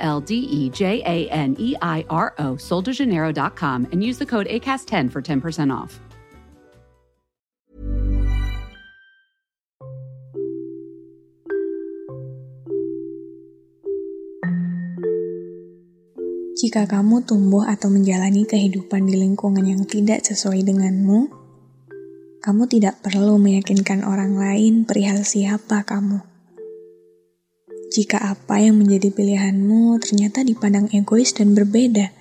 L D E J A N E I R O, soldejaneiro.com, and use the code ACAST10 for 10% off. Jika kamu tumbuh atau menjalani kehidupan di lingkungan yang tidak sesuai denganmu, kamu tidak perlu meyakinkan orang lain perihal siapa kamu. Jika apa yang menjadi pilihanmu ternyata dipandang egois dan berbeda,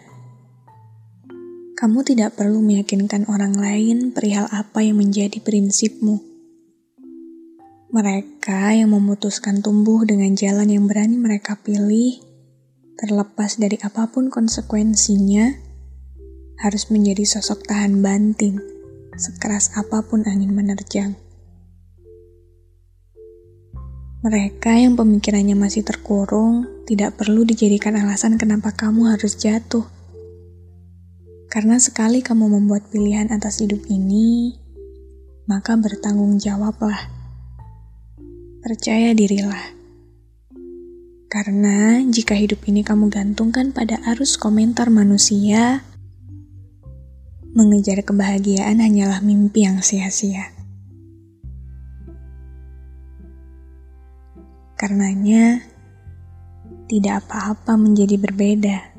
kamu tidak perlu meyakinkan orang lain perihal apa yang menjadi prinsipmu. Mereka yang memutuskan tumbuh dengan jalan yang berani mereka pilih terlepas dari apa pun konsekuensinya, harus menjadi sosok tahan banting, sekeras apa pun angin menerjang. Mereka yang pemikirannya masih terkurung tidak perlu dijadikan alasan kenapa kamu harus jatuh. Karena sekali kamu membuat pilihan atas hidup ini, maka bertanggung jawablah. Percaya dirilah karena jika hidup ini kamu gantungkan pada arus komentar manusia, mengejar kebahagiaan hanyalah mimpi yang sia-sia. Karenanya, tidak apa-apa menjadi berbeda.